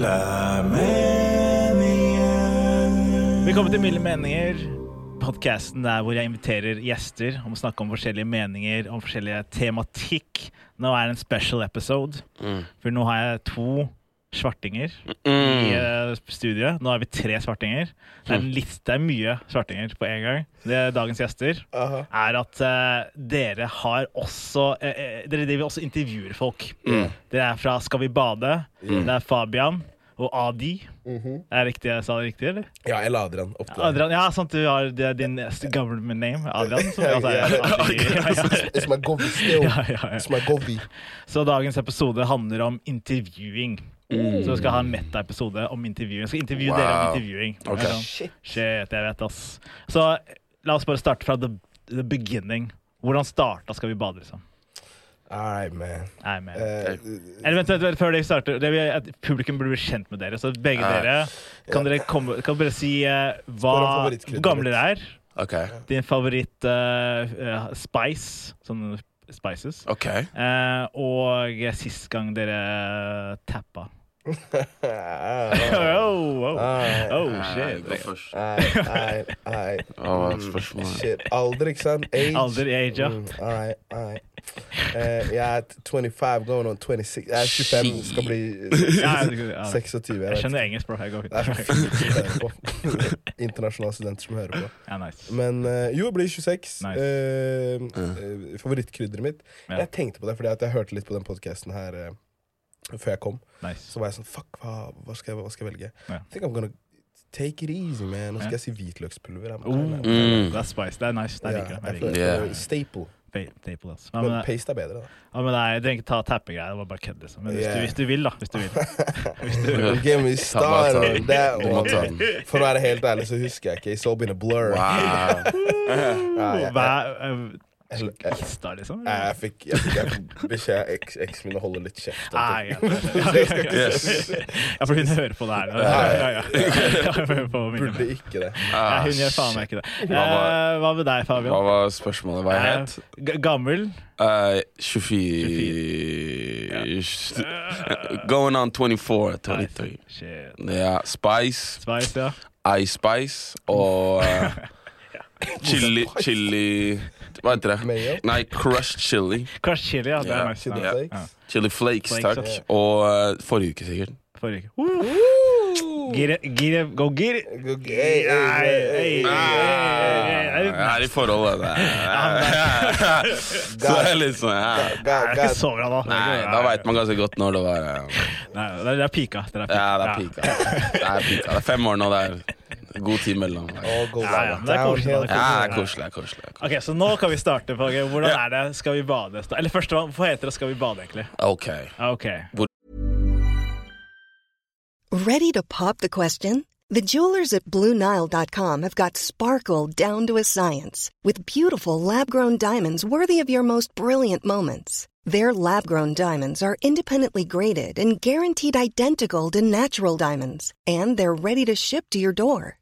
Milde meninger. Velkommen til Milde meninger. Podkasten der hvor jeg inviterer gjester om å snakke om forskjellige meninger om forskjellige tematikk. Nå er det en special episode, for nå har jeg to svartinger i eh, studiet. Nå er vi tre svartinger. Det er, en liste, det er mye svartinger på en gang. Det er dagens gjester Aha. er at uh, dere har også eh, Dere driver også intervjuer folk. Dere er fra Skal vi bade? Det er Fabian og Adi. Er det riktig, jeg sa det riktig, eller? Ja, eller Adrian opp til deg. Adrian, ja, sant, du har det er din government name, Adrian. Som, altså, Ja, ja. My govi. Så dagens episode handler om intervjuing. Så vi skal ha en meta-episode om intervjuing. Jeg skal intervjue dere om Wow. intervjuing. Okay. Sånn, Shit, jeg vet, ass. Så la oss bare starte fra the, the beginning. Hvordan starta Skal vi bade, liksom? Alright, man. Nei, man. Uh, Eller vent, vent, vent, før det starter det vil, at Publikum burde bli kjent med dere. Så begge uh, dere kan dere komme, kan bare si uh, hva, hvor gamle dere er. Okay. Din favoritt eh, spice. Sånn spices. Okay. Eh, og sist gang dere tappa. Oh, oh, oh, shit. Nei, nei, nei. Shit. Alder, ikke sant? Age. Alder, age, ja. Mm, alright, alright. Eh, jeg er 25, going on 26. Jeg er 25, skal bli Ja, ja. 26. Jeg skjønner engelsk, bro. Jeg går ut. Internasjonale studenter som hører på. Men eh, jo, jeg blir 26. Favorittkrydder Favorittkrydderet mitt. Ja. Jeg tenkte på det fordi at jeg hørte litt på den podkasten her eh, før jeg kom. nice. Så var jeg sånn Fuck, hva, hva, skal, jeg, hva skal jeg velge? Yeah. I think I'm gonna take it easy, man. Nå skal yeah. jeg si hvitløkspulver. Oh, Mm. Er spice. Det er nice. Det er liker jeg. Yeah. Staple. Staple, altså. Ja, Men men, paste er bedre, da. ja, men nei, jeg trenger ikke ta tappegreier. Det var bare kødd, liksom. Men hvis, du, hvis du vil, da. Hvis du vil. Hvis du vil. Give me star on that one. For å være helt ærlig så husker jeg ikke. It's all been a blur. Wow. Ja, jeg, Hva jeg, jeg, jeg, Kista, liksom? jeg fikk jeg fikk- jeg fikk beskjed av eks- eksen min å holde litt kjeft. om Nei, ja, ja, ja, ja. ja, for hun hører på det her. Ja, ja, ja. ja. Hun på. Burde ikke det. Ja, hun gjør faen meg ikke det. Hva var- Eh, Hva med deg, Fabian? Hva var spørsmålet? Hva jeg het? Eh, g- Gammel? Uh, 24 Going on 24. 23. Shit. Ja, Spice, Spice, ja. Ice Spice og uh, chili, chili Hva heter det? Mayo. Nei, crushed chili. Crush chili, ja. Det er Ja, nice. chili Ja. flakes. Ja. Chili flakes, Flakes, takk. ja. Og uh, forrige uke, sikkert. Forrige uke. Get it, get it, go get it! Hey, hey, hey, hey, Hey, Jeg er i forhold, det. Så det er litt sånn ja. God, Det er ikke så bra, da. Nei, da veit man ganske godt når det var uh, Nei, det er- det er pika. Det er pika. Ja, det er pika. Det er pika. Det er fem år nå, det er god tid mellom. Ja, ja, det er koselig, det er koselig. koselig. Ok, Så nå kan vi starte. på ok, Hvordan er det Skal vi bade? Eller først, hva- heter det Skal vi bade, egentlig? Ok. Ja, Ok. Ready to pop the question? The jewelers at BlueNile.com have got sparkle down to a science with beautiful lab grown diamonds worthy of your most brilliant moments. Their lab grown diamonds are independently graded and guaranteed identical to natural diamonds, and they're ready to ship to your door.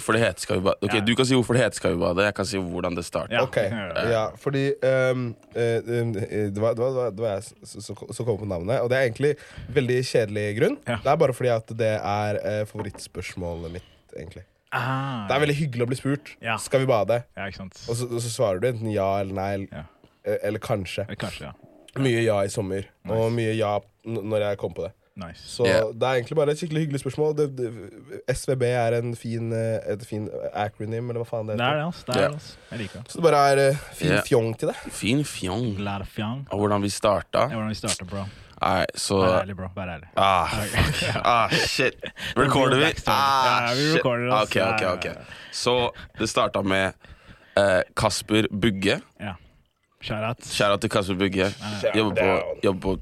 For det heter Skal vi bade. Du kan si hvorfor det heter Skal vi bade. Jeg kan si hvordan det starter. Ja. Ok, ja, fordi um, det, var, det, var, det var jeg som- kom på navnet. Og det er egentlig veldig kjedelig grunn. Ja. Det er bare fordi at det er uh, favorittspørsmålet mitt, egentlig. Ah, Det er veldig hyggelig å bli spurt. Ja. Skal vi bade? Ja, ikke sant. Og så, og så svarer du enten ja eller nei. Ja. eh, Eller kanskje. Eller Kanskje, ja. Mye ja i sommer, og mye ja når jeg kom på det. Nice. Så yeah. det er egentlig bare et skikkelig hyggelig spørsmål. Det, det, SVB er en fin, eh, et fin acronym, eller hva faen det Det er det, heter. altså. Er Ja. altså. Jeg liker det. Så det bare er eh, fin yeah. fjong til det. Fin fjong. fjong. Og hvordan vi starta. Er hvordan vi starter, bro. Nei, så Vær ærlig, bro. Vær ærlig. Ah, ah, shit. Recorder vi? Ah, Ja, vi shit. recorder oss. Ok, ok, ok. ja, ja. Så det starta med eh, Kasper Bugge. Ja. Shout-out. Kjære til Kasper Bugge. Jobber på, jobber på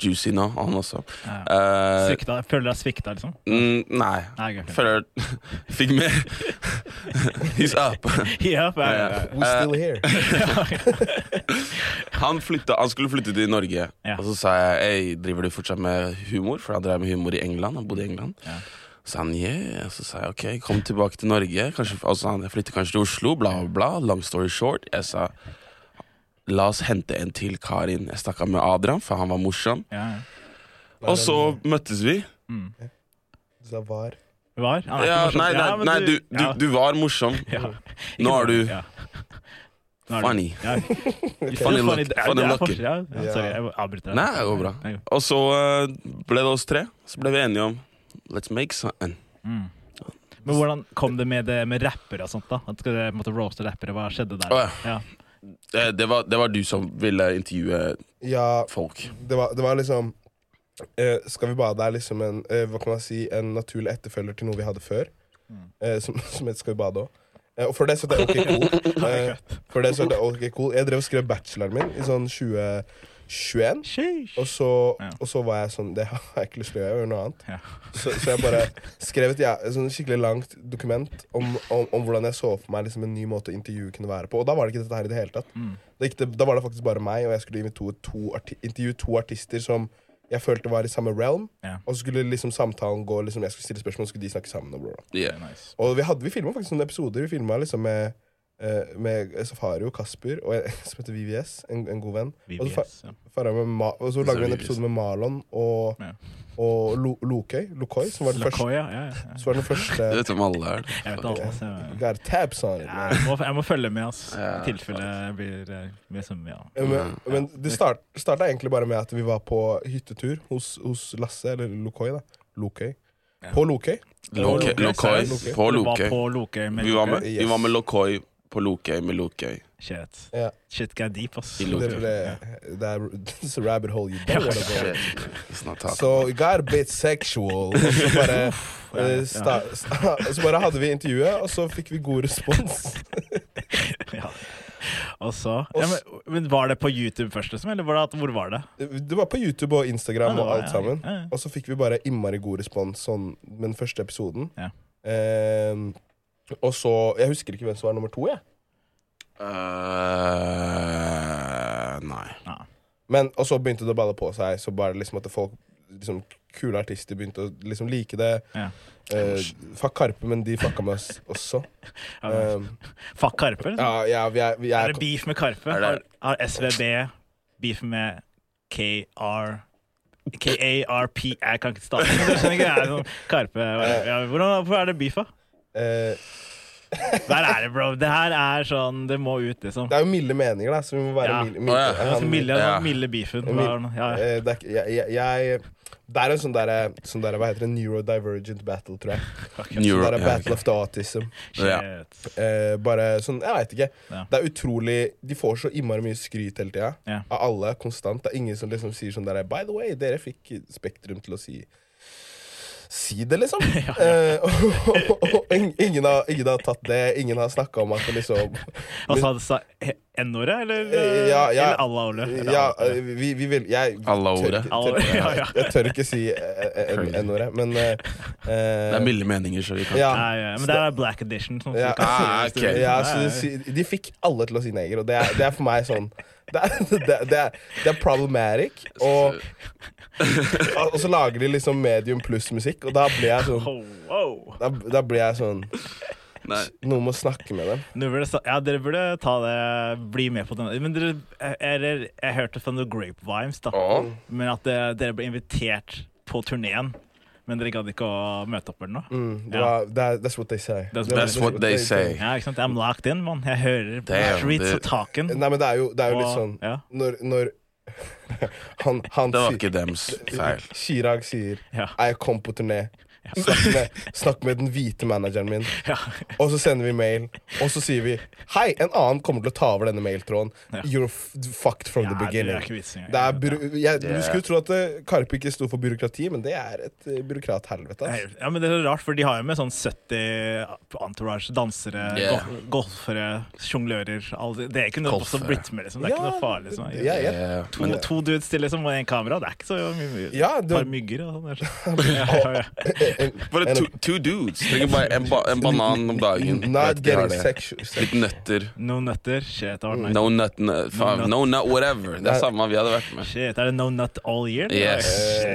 Juicy nå, han også. Eh, Svikta. Føler deg svikta, liksom? mm, nei. Nei, ok. Føler Fikk mer. He's up. He up Ja, We're still here. Han, flytta, han skulle flytte til Norge, Ja. og så sa jeg Ei, driver du fortsatt med humor? For han drev med humor i England. Han bodde i England. Ja. Så han yeah. Så sa jeg ok, kom tilbake til Norge. Kanskje, og så han jeg flytter kanskje til Oslo. Bla, bla, bla. Long story short. Jeg sa la oss hente en til Karin. Jeg snakka med Adrian, for han var morsom. Ja, ja. Og så møttes vi. Du sa var. Var? Er Ja, nei, nei, Ja, nei du, du, ja. du var morsom. Ja. Nå er du Ja. Nå er funny. Ja. Funny look- funny Ja, ja, sorry, jeg avbryter. Nei, det går bra. Og så eh, ble det oss tre. Så ble vi enige om let's make something. Men hvordan kom det med det med rappere og sånt? da? At dere måtte roaste rappere, Hva skjedde der? Å, ja. Eh, det var, det var, du som ville intervjue ja, folk? Det var, det var liksom eh, Skal vi bade er liksom en, eh, hva kan man si, en naturlig etterfølger til noe vi hadde før. Mm. Eh, som, som het Skal vi bade òg. Eh, og for det så er det OK cool. Eh, for det så er det OK cool Jeg drev og skrev bacheloren min i sånn 20, 21. Og så, og så, var jeg sånn Det har jeg ikke lyst til å gjøre. noe annet. Ja. Så, så, jeg bare skrev et, ja, sånn skikkelig langt dokument om, om, om, hvordan jeg så for meg liksom, en ny måte å intervjue kunne være på. Og da var det ikke dette her i det hele tatt. Mm. Det gikk, da var det faktisk bare meg, og jeg skulle intervjue to, arti intervjue to artister som jeg følte var i samme realm. Yeah. Og så skulle liksom samtalen gå, liksom, jeg skulle stille spørsmål, og så skulle de snakke sammen. Og, bla. Yeah. Nice. og vi, hadde, vi filma faktisk noen episoder. Vi filma liksom med eh, med Safari og Kasper og en som heter VVS, en, en god venn. Og så, fa ja. med Ma og så lagde vi en episode med Marlon og, Ja. og Lo Lokøy, Lokøy, som var den første. Ja, ja, ja. Så var den første Du vet hvem alle er. Jeg vet alle, Altså. Got tabs on it, Ja, jeg, må, jeg må følge med, altså. I tilfelle jeg blir eh, med som ja. Men, men det start, starta egentlig bare med at vi var på hyttetur hos, hos Lasse, eller Lokøy, da. Lokøy. På Lokøy. Lokøy. Lokøy. Lokøy. På Lokøy. Lokøy Vi var med, Yes. vi var med Lokøy på Lokøy med Lokøy. Shit. Yeah. Shit got deep, ass. I Det, Lokøy. det, det er it's a rabbit hole you don't wanna go. So it. Got a bit sexual. Og så bare, eh, sta, sta, så bare hadde vi intervjuet, og så fikk vi god respons. ja. Og så ja, men, men Var det på YouTube først, liksom? Eller var det, hvor var det? Det var på YouTube og Instagram Ja, og ja, alt sammen. ja, ja. Og så fikk vi bare innmari god respons sånn, med den første episoden. Ja. Ehm, og så Jeg husker ikke hvem som var nummer to, jeg. Uh, nei. Ja. Men, og så begynte det å balle på seg, så bare liksom at folk liksom, Kule artister begynte å liksom like det. Ja. Uh, fuck Karpe, men de fucka med oss også. Ja, Ehm, Fuck Karpe? Liksom. ja, ja, vi er, vi Er er, det beef med Karpe? Er det- Har, har SVB beef med KR KARP Jeg kan ikke stave det. ikke, det sånn Karpe ja, hvordan, Hvorfor er det beef, da? Eh, Der er det, bro. Det her er sånn Det må ut, liksom. Det er jo milde meninger, da, så vi må være Ja. milde. Ja. Han- milde, ja. sånn milde beefen. Ja, ja. Eh, det, er, jeg, jeg, jeg, det er en sånn derre sånn der, Hva heter det? Neurodivergent battle, tror jeg. Neuro, sånn der battle okay. of the autism. Shit. Eh, bare sånn, jeg veit ikke. Ja. Det er utrolig De får så innmari mye skryt hele tida. Ja. Av alle, konstant. Det er ingen som liksom sier sånn der By the way, dere fikk Spektrum til å si Si det, liksom. Eh, og, og, og, og ingen, har, ingen har tatt det. Ingen har snakka om at det liksom he- N-ordet, eller, Eh, ja, ja. eller alla-ordet? Ja, eh, vi, vi vil Jeg Alle tør ordet. ikke- Alle- tør- ja, ja. Jeg tør ikke si eh, N-ordet, men eh, Det er milde meninger, så vi kan Ja. Men det er Black Edition. De, fikk alle til å si neger, og det er, det er for meg sånn Det er, det, er- det er, er problematic. Og, og så lager de liksom medium pluss-musikk, og da blir jeg sånn Oh, da, da blir jeg sånn Nei. Noen må snakke med dem. Nå burde, ja, dere burde ta det, bli med på den. Men dere, jeg, jeg hørte fra The Grapevines, da. Oh. Men at det, dere ble invitert på turneen. Men dere gadd ikke å møte opp eller noe. Mm, Ja. er, that's what they say. That's That's what they say. Ja, ikke sant? I'm locked in, mann. Jeg hører Damn, streets det- og taken. Nei, men det er jo, det er jo litt sånn ja. Når, når Han, han Det var sier- ikke dems feil. Chirag sier Ja. Jeg kom på turné. Snakk med, snakk med den hvite manageren min. Ja. Og så sender vi mail, og så sier vi Hei, en annen kommer til å ta over denne mailtråden. Ja. You're f fucked from Ja, the det er beginning. ikke. Det er jeg, du skulle tro at eh, Karpe ikke sto for byråkrati, men det er et uh, byråkrathelvete. Altså. Ja, men det er rart, for de har jo med sånn 70 entourage, dansere, Yeah. gol golfere, sjonglører det, er kunne noe også blitt med, liksom. Det er ikke noe farlig. Liksom. Ja, jeg, Eh, To, Men to dudes til liksom, og én kamera, det er ikke så mye. Ja, Et det- par mygger og sånn. bare to, two dudes. Trenger bare en, ba en banan om dagen. Not getting sexual. Litt nøtter. No nøtter. Shit. No nut, nut, no nut, whatever. Det er samme vi hadde vært med. Shit, er det no nut all year? Yes.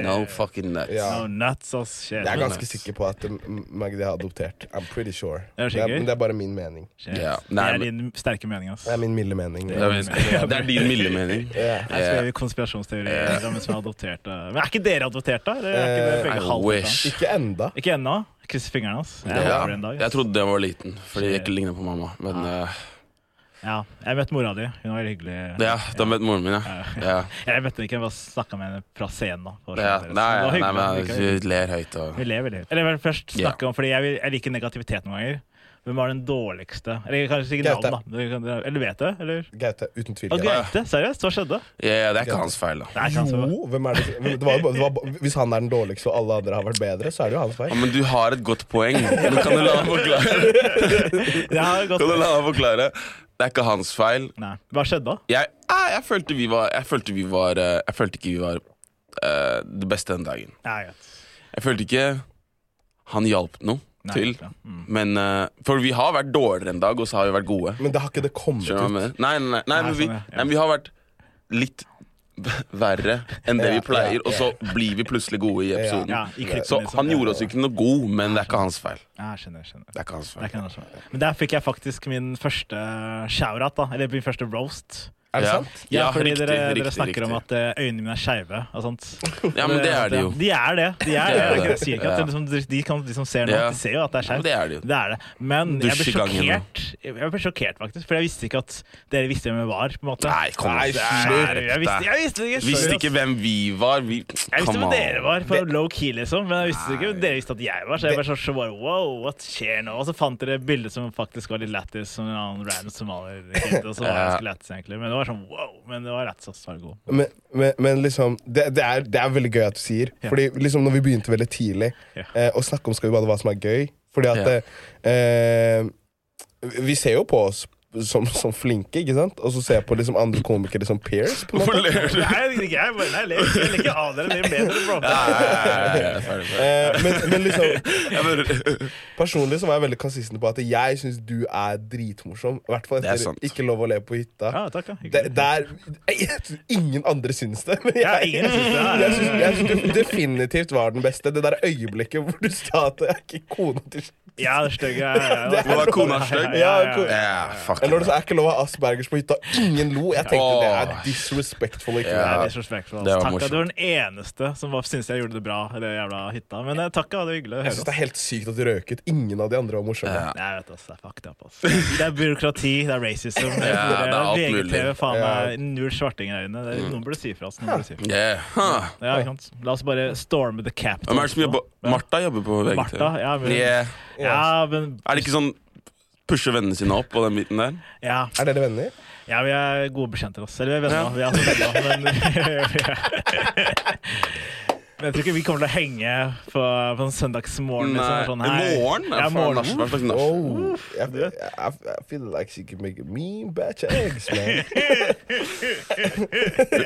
No fucking nuts. Ja. No nuts, ass. Shit. Jeg er ganske sikker på at um, Magdi har adoptert. I'm pretty sure. Er Det er, men det er bare min mening. Yeah. Nei, Det er din sterke mening, ass. Det er min milde mening. Det er, det er din milde mening. yeah. Jeg konspirasjonsteorier om hvem som er adoptert. Men er ikke dere adoptert, da? Er ikke dere Eh, begge I halvt, Ikke wish. Ikke enda. Ikke ennå. Krysser fingrene, hans. Jeg Ja. dag. Jeg trodde jeg var liten, fordi jeg ikke ligna på mamma. Men ja. Ja, jeg møtte mora di. Hun var veldig hyggelig. ja, da møtte moren min, ja. ja. Jeg møtte henne ikke, jeg bare snakka med henne fra scenen. da ja. Nei, nei, men vi ler høyt og Vi ler veldig høyt. Eller først Ja. snakke om, fordi jeg, jeg liker negativitet noen ganger. Hvem var den dårligste? Eller kanskje ikke Gaute. navn, da. Eller vet du? Eller? Gaute, uten tvil. Og Gaute? Seriøst? Hva skjedde? Ja, det er ikke hans feil, da. Jo, hvem er det? det, var, det var, hvis han er den dårligste og alle andre har vært bedre, så er det jo hans Ja, feil. men du har et godt poeng. Men kan du la meg forklare? Kan du la meg forklare? Det er ikke hans feil. Nei. Hva skjedde da? Jeg, jeg følte vi var Jeg følte vi var eh, Jeg følte ikke vi var uh, det beste den dagen. Nei. Jeg følte ikke han hjalp noe Nei, til. Mm. Men uh, For vi har vært dårligere en dag, og så har vi vært gode. Men det har ikke det kommet ut. Nei, nei, nei, nei, Nei, men vi, sånn, nei, men vi har vært litt verre enn det Ja, vi pleier, ja, og så blir vi plutselig gode i episoden. Ja, i Så liksom. han gjorde oss ikke noe god, men det er ikke hans feil. Ja, skjønner, skjønner. Det er ikke hans feil. Men der fikk jeg faktisk min første shout-out, da. Eller min første roast. Er det Ja. sant? Ja, fordi riktig, dere, dere riktig, snakker om at eh, øynene mine er skeive og sånt. Ja, men det er de jo. De er det. De er det. Jeg sier ikke at de, det, liksom, de, kan, de som ser nå, Ja. de ser jo at det er Ja, skjevt. men det er det jo. Det er det. Men jeg ble sjokkert. Jeg ble sjokkert, faktisk. For jeg visste ikke at dere visste hvem jeg var. på en måte. Nei, kom Nei, slutt. Jeg visste, jeg visste ikke. Visste ikke hvem vi var. Vi, Jeg visste hvem dere var, på low key, liksom. Men jeg visste ikke hvem dere visste at jeg var. Så jeg ble så, så bare wow, what skjer nå? Og så fant dere et bilde som faktisk var litt lættis, som en annen random somalier. Og så var det Ja. ganske lættis, egentlig. Men det var sånn wow. Men det var rett god. Men, men, men liksom det, det, er, det er veldig gøy at du sier. Ja. Fordi liksom når vi begynte veldig tidlig Ja. eh, å snakke om Skal vi bade hva som er gøy Fordi at Ja. eh, Vi ser jo på oss som, som flinke, ikke sant? Og så ser jeg på liksom andre komikere som peers. På Hvorfor ler du? Nei, jeg, jeg, ikke jeg jeg leker av dere. Er bedre, bro. Ja, ja, ja, ja, ferdig, ferdig. Eh, men, men liksom personlig så var jeg veldig konsistent på at jeg syns du er dritmorsom. I hvert fall er etter. Ikke lov å le på hytta. Ja, takk, ja. Der, der, ingen andre syns det. Men jeg, Ja, ingen syns det, jeg, syns, jeg syns du definitivt var den beste. Det der øyeblikket hvor du sa at jeg er ikke kona til Ja, det er stygg. Ja, ja, Det ja. Var kona stygg? Ja, ja, ja, Ja, fuck Eller når sa er ikke lov å ha Aspergers på hytta. Ingen lo. Jeg tenkte det er disrespectful. Ikke Det det? er disrespectful altså. Det var Takk, du var den eneste som syntes jeg gjorde det bra i det jævla hytta. Men eh, takk, ja, det er hyggelig å Jeg synes syns det er helt sykt at du røket. Ingen av de andre var morsomme. Ja. Jeg vet ass, det er fucked up, Altså. Det er byråkrati, det er racism. Det Ja, det er alt VGTV, mulig. faen Ja. meg null er, noen burde si fra oss. Si fra. Yeah. Huh. Ja. La oss bare storme the cap. Hvem er det som jobber Martha jobber på VGTV. Martha, ja, men, Yeah. ja, men Er det ikke sånn pushe vennene sine opp på den biten der? ja, Er dere venner? ja, vi er gode bekjente av oss. Eller vi er venner, vi er altså venner, men Men jeg tror ikke vi kommer til å henge på, på en søndagsmorgen. Liksom, sånn, i morgen? Ja, morgen. nach- slags nach? Oh, I, I, I feel like she could make a mean batch of eggs, man.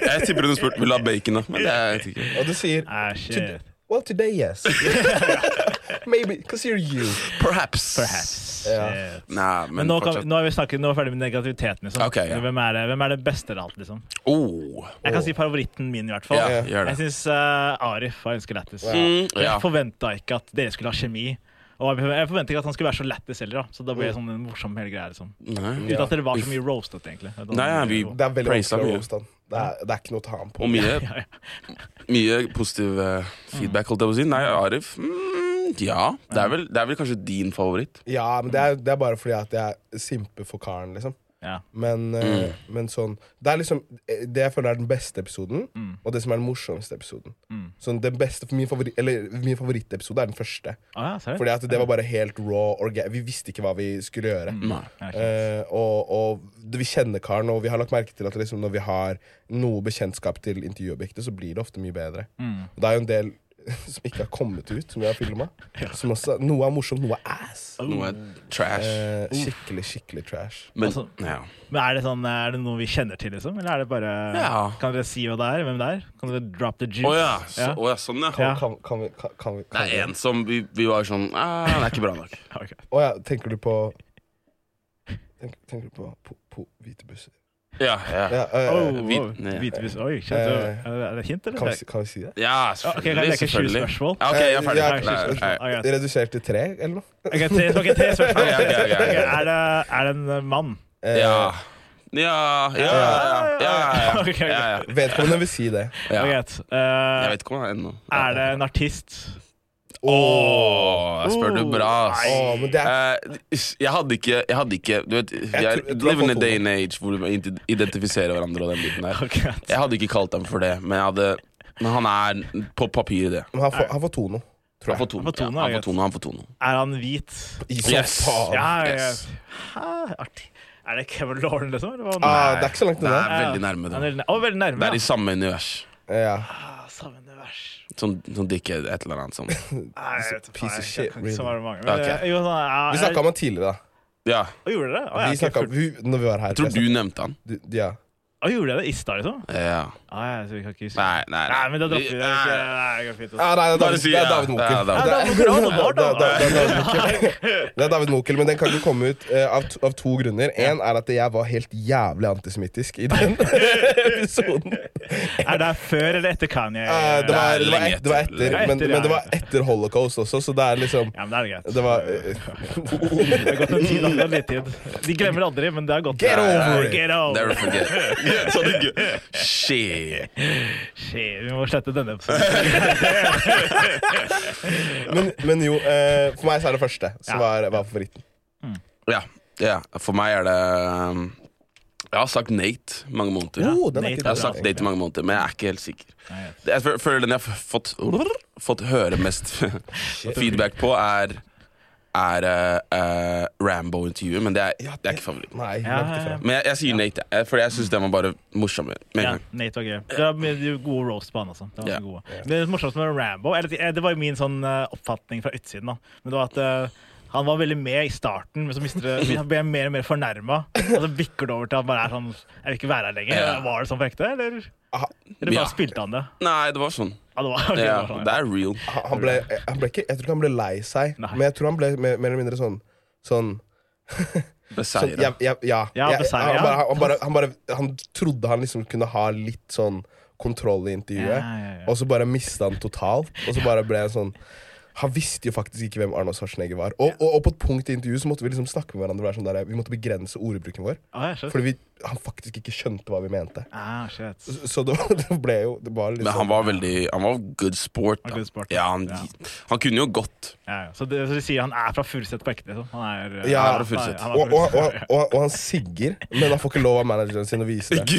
Jeg tipper hun har spurt vil du ha bacon, da. Men det er jeg ikke. Og du sier Ah, shit. Well, today, yes. Maybe, because you're you. Perhaps. Perhaps. Ja. Shit. Nei, men, Men nå, kan, nå er vi snakket, nå er vi ferdig med negativiteten. Liksom. Okay, yeah. hvem, er det, hvem er det beste av alt? Liksom? Oh. Jeg kan si favoritten min, i hvert fall. Yeah, Jeg syns uh, Arif var ganske lættis. Mm, ja. Jeg forventa ikke at dere skulle ha kjemi. Og jeg forventer ikke at han skulle være så lættis heller. Da. Så da ble det sånn en morsom hele greia. Liksom. Nei. Uten at dere var så mye roastet, egentlig. Nei, ja, vi- Det er veldig Praisa vanskelig å mye. roaste han. Det er, det er ikke noe å ta ham på. Og mye, ja, ja. mye positiv eh, feedback, holdt jeg på å si. Nei, Arif mm, Ja. Det er, vel, det er vel kanskje din favoritt? Ja, men det er, det er bare fordi at jeg simper for karen, liksom. Ja. Men, eh, men sånn Det er liksom eh, Det jeg føler er den beste episoden, og det som er den morsomste episoden. Sånn den beste Min, favori, eller, min favorittepisode er den første. Ah, ja. Fordi at det var bare helt raw. orga- Vi visste ikke hva vi skulle gjøre. Eh, og, og det, vi kjenner karen, og vi har lagt merke til at liksom, når vi har noe bekjentskap til intervjuobjektet, så blir det ofte mye bedre. Og det er jo en del som ikke har kommet ut, som vi har filma. Noe er morsomt, noe er ass. Noe er trash. Eh, skikkelig, skikkelig trash. Men Altså- ja. Men er det, sånn, er det noe vi kjenner til, liksom? Eller er det bare Ja. Kan dere si hva det er? Hvem det er? Kan dere drop the juice? Å ja. Så, Ja. å ja, sånn, ja. Kan, Kan, kan vi, kan, kan vi, Det er en som vi, vi var sånn Nei, Den er ikke bra nok. okay. Oh, ja, tenker du på tenker, tenker du på, på, på hvite busser? Ja, ja. Eh, Oh. Oi, Eh, Er det hint, eller? kan, vi, kan vi si det? ja selvfølgelig. 20 selvfølgelig. spørsmål? Ja, okay, jeg er ferdig. Ja, okay. Redusert til tre, eller noe? Ok, tre, okay, tre spørsmål. Er, det, er det en uh, mann? Eh, Ja. Ja, ja, ja. ja. Vedkommende vil si det. Ja. Uh, Jeg vet ikke om han er ennå. er det en artist? Åh, jeg spør du bra, ass. Å, er Eh, jeg hadde ikke Jeg hadde ikke Du vet, vi er living in a day and age hvor vi identifiserer hverandre og den biten der. Okay. Jeg hadde ikke kalt ham for det, men jeg hadde Men han er på papiret det. Han får, han får Tono, tror Han får tono. Han får tono, Ja, han får tono, han får tono. Er han hvit? Yes. Yes. Ja, ja, ja. Yes. Hæ, artig. Er det Kevin Lauren, liksom? Ah, det er ikke så langt Det unna. er veldig nærme. Er Det, veldig, nærme. det er i samme univers. Ja. Sånn, sånn dickhead, et eller annet sånn. Nei, jeg vet ikke, Piece of shit, jeg kan ikke really. være mange. Men, Ok. eh, jo, sånn, ja, Vi jeg- snakka om han tidligere, da. Ja. Å, gjorde dere det? Å, ja, Vi snakket, fulgt- vi, når vi var her. Jeg tror du nevnte han. du Ja. Å, gjorde jeg det i stad, liksom? Ja. Ah, ja, så vi kan ikke huske. Nei, nei, Nei, men da dropper vi det. Nei. Nei, det går fint. Ja, nei, det er David, si det er. David Mokel. Ja, Det er- David Mokel, men den kan ikke komme ut uh, av, to- av to grunner. En er at jeg var helt jævlig antisemittisk i den episoden. Er det før eller etter Kanye? Uh, det, var, det, var et, det var etter. men, men det var etter holocaust også, så det er liksom Ja, men det er greit. Det var Det har gått en tid, da. Litt tid. De glemmer aldri, men det har gått. Get over it. Get over Never forget. Shit. Shit, vi må slette denne episoden. men, men jo, eh, for meg så er det første som var, var favoritten. Ja. ja. For meg er det um, Jeg har sagt Nate mange måneder. Oh, Nate Jeg har sagt. Nate mange måneder, men jeg er ikke helt sikker. Jeg føler den jeg har fått, fått høre mest feedback på, er er uh, eh, Rambo-intervjuet, men det er, Ja, det er ikke favoritten. Nei, Ja, ja, ja. Men jeg, jeg sier Nate, fordi for jeg syns den var bare morsom. Med en Ja, gang. Nate var gøy. Det var gode roast på han også. Det var gode. Det morsomste med Rambo eller, eh, Det var jo min sånn eh, oppfatning fra utsiden. da Men det var at uh, han var veldig med i starten, men så mister det, han ble mer og mer fornærma. Og så bikker det over til at han bare er sånn Jeg vil ikke være her lenger. Ja. Var det sånn på ekte, eller? Ah, Eller bare Ja. spilte han det? Nei, det var sånn. Ja, det var, det Ja, var sånn, det er real. han ble, han ble ikke, jeg tror ikke han ble lei seg, Nei. men jeg tror han ble mer, mer eller mindre sånn Sånn, Beseira. ja, ja, ja. Ja, Jeg- han, bare, han, bare, han, bare, han trodde han liksom kunne ha litt sånn kontroll i intervjuet, Ja, ja, ja. og så bare mista han totalt. Og så bare ble han sånn Han visste jo faktisk ikke hvem Arnold Schwarzenegger var. Og, og, og på et punkt i intervjuet så måtte vi liksom snakke med hverandre. Sånn der, vi måtte begrense ordbruken vår. Ah, ja. Fordi vi, han faktisk ikke skjønte hva vi mente. Ah, shit. Så, så det, det ble jo det var liksom, Men han var veldig Han var good sport. Han var good sport, Ja, han, ja. han kunne jo gått. Ja, ja. Så, det, så de sier han er fra Furuset på ekte? Liksom. Han er Ja, han fra Furuset. er og, og, og, og, og han sigger, men han får ikke lov av manageren sin å vise det. Det!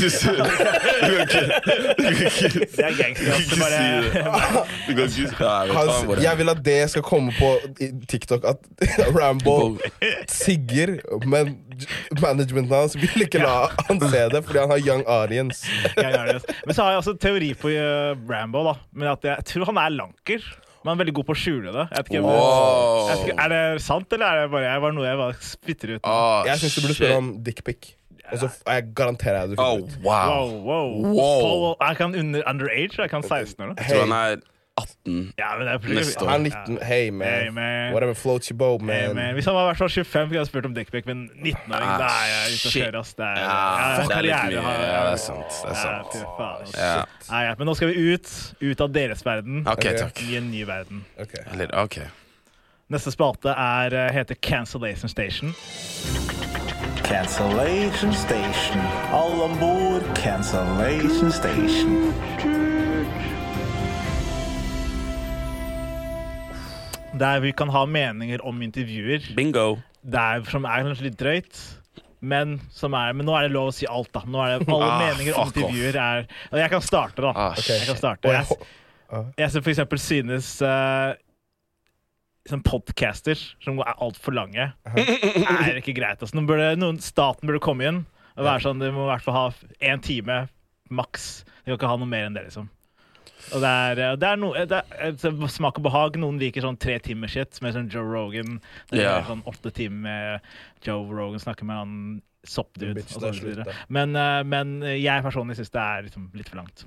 Er gangster. Altså, bare. Du kan ikke si det. Jeg vet Han, hva, bare- jeg vil at det skal komme på TikTok, at Rambo sigger, men managementen hans vil ikke la han se det fordi han har young audience. young ja. Men så har jeg også teori på eh, Rambo. da Men at Jeg tror han er lanker. Men han er veldig god på å skjule det. Jeg vet ikke, Wow. jeg ikke, er det sant, eller er det bare, jeg var noe jeg bare spytter ut? Oh, Jeg syns du burde spørre om dickpic. Og så jeg garanterer jeg du Oh, ut. wow. Wow, wow. Wow. Paul, er ikke han under, underage? Er ikke han 16 eller noe? Jeg tror han er 18. Ja, men det er Neste år. Han er 19. Hey, man. Hey, man. Whatever floats your boat, Hey, man. man. Hvis han var i hvert fall 25, kunne jeg spurt om dickpic, men 19-åring, Ah, da er jeg ute og kjøre, ass. Det er, Ja, ja, det er litt mye. Ja, det er sant. Det er sant. Ja, faen. Ja. Nei, ja, men nå skal vi ut. Ut av deres verden. OK, Ok. takk. I en ny verden. Ok. Eller, okay. Neste spalte er, eh, heter Cancellation Station. Cancellation Station. Alle om bord. Cancellation Station. Der vi kan ha meninger om intervjuer. Bingo. Der som er kanskje litt drøyt. men, som er, men nå er det lov å si alt, da. Nå er det Alle Ah, meninger om intervjuer er og Jeg kan starte, da. Ah, Jeg kan starte. Jeg, Jeg, jeg som for eksempel synes uh, sånn podcaster som er altfor lange, er ikke greit. Altså, noen burde, noen, staten burde komme inn og være sånn Du må i hvert fall ha én time maks. Du kan ikke ha noe mer enn det, liksom. Og det er, eh, det er noe det er, altså, Smak og behag. Noen liker sånn tre timer shit med sånn Joe Rogan. Det er yeah. sånn åtte timer med Joe Rogan snakker med han soppdude. Men, eh, men jeg personlig syns det er liksom litt for langt.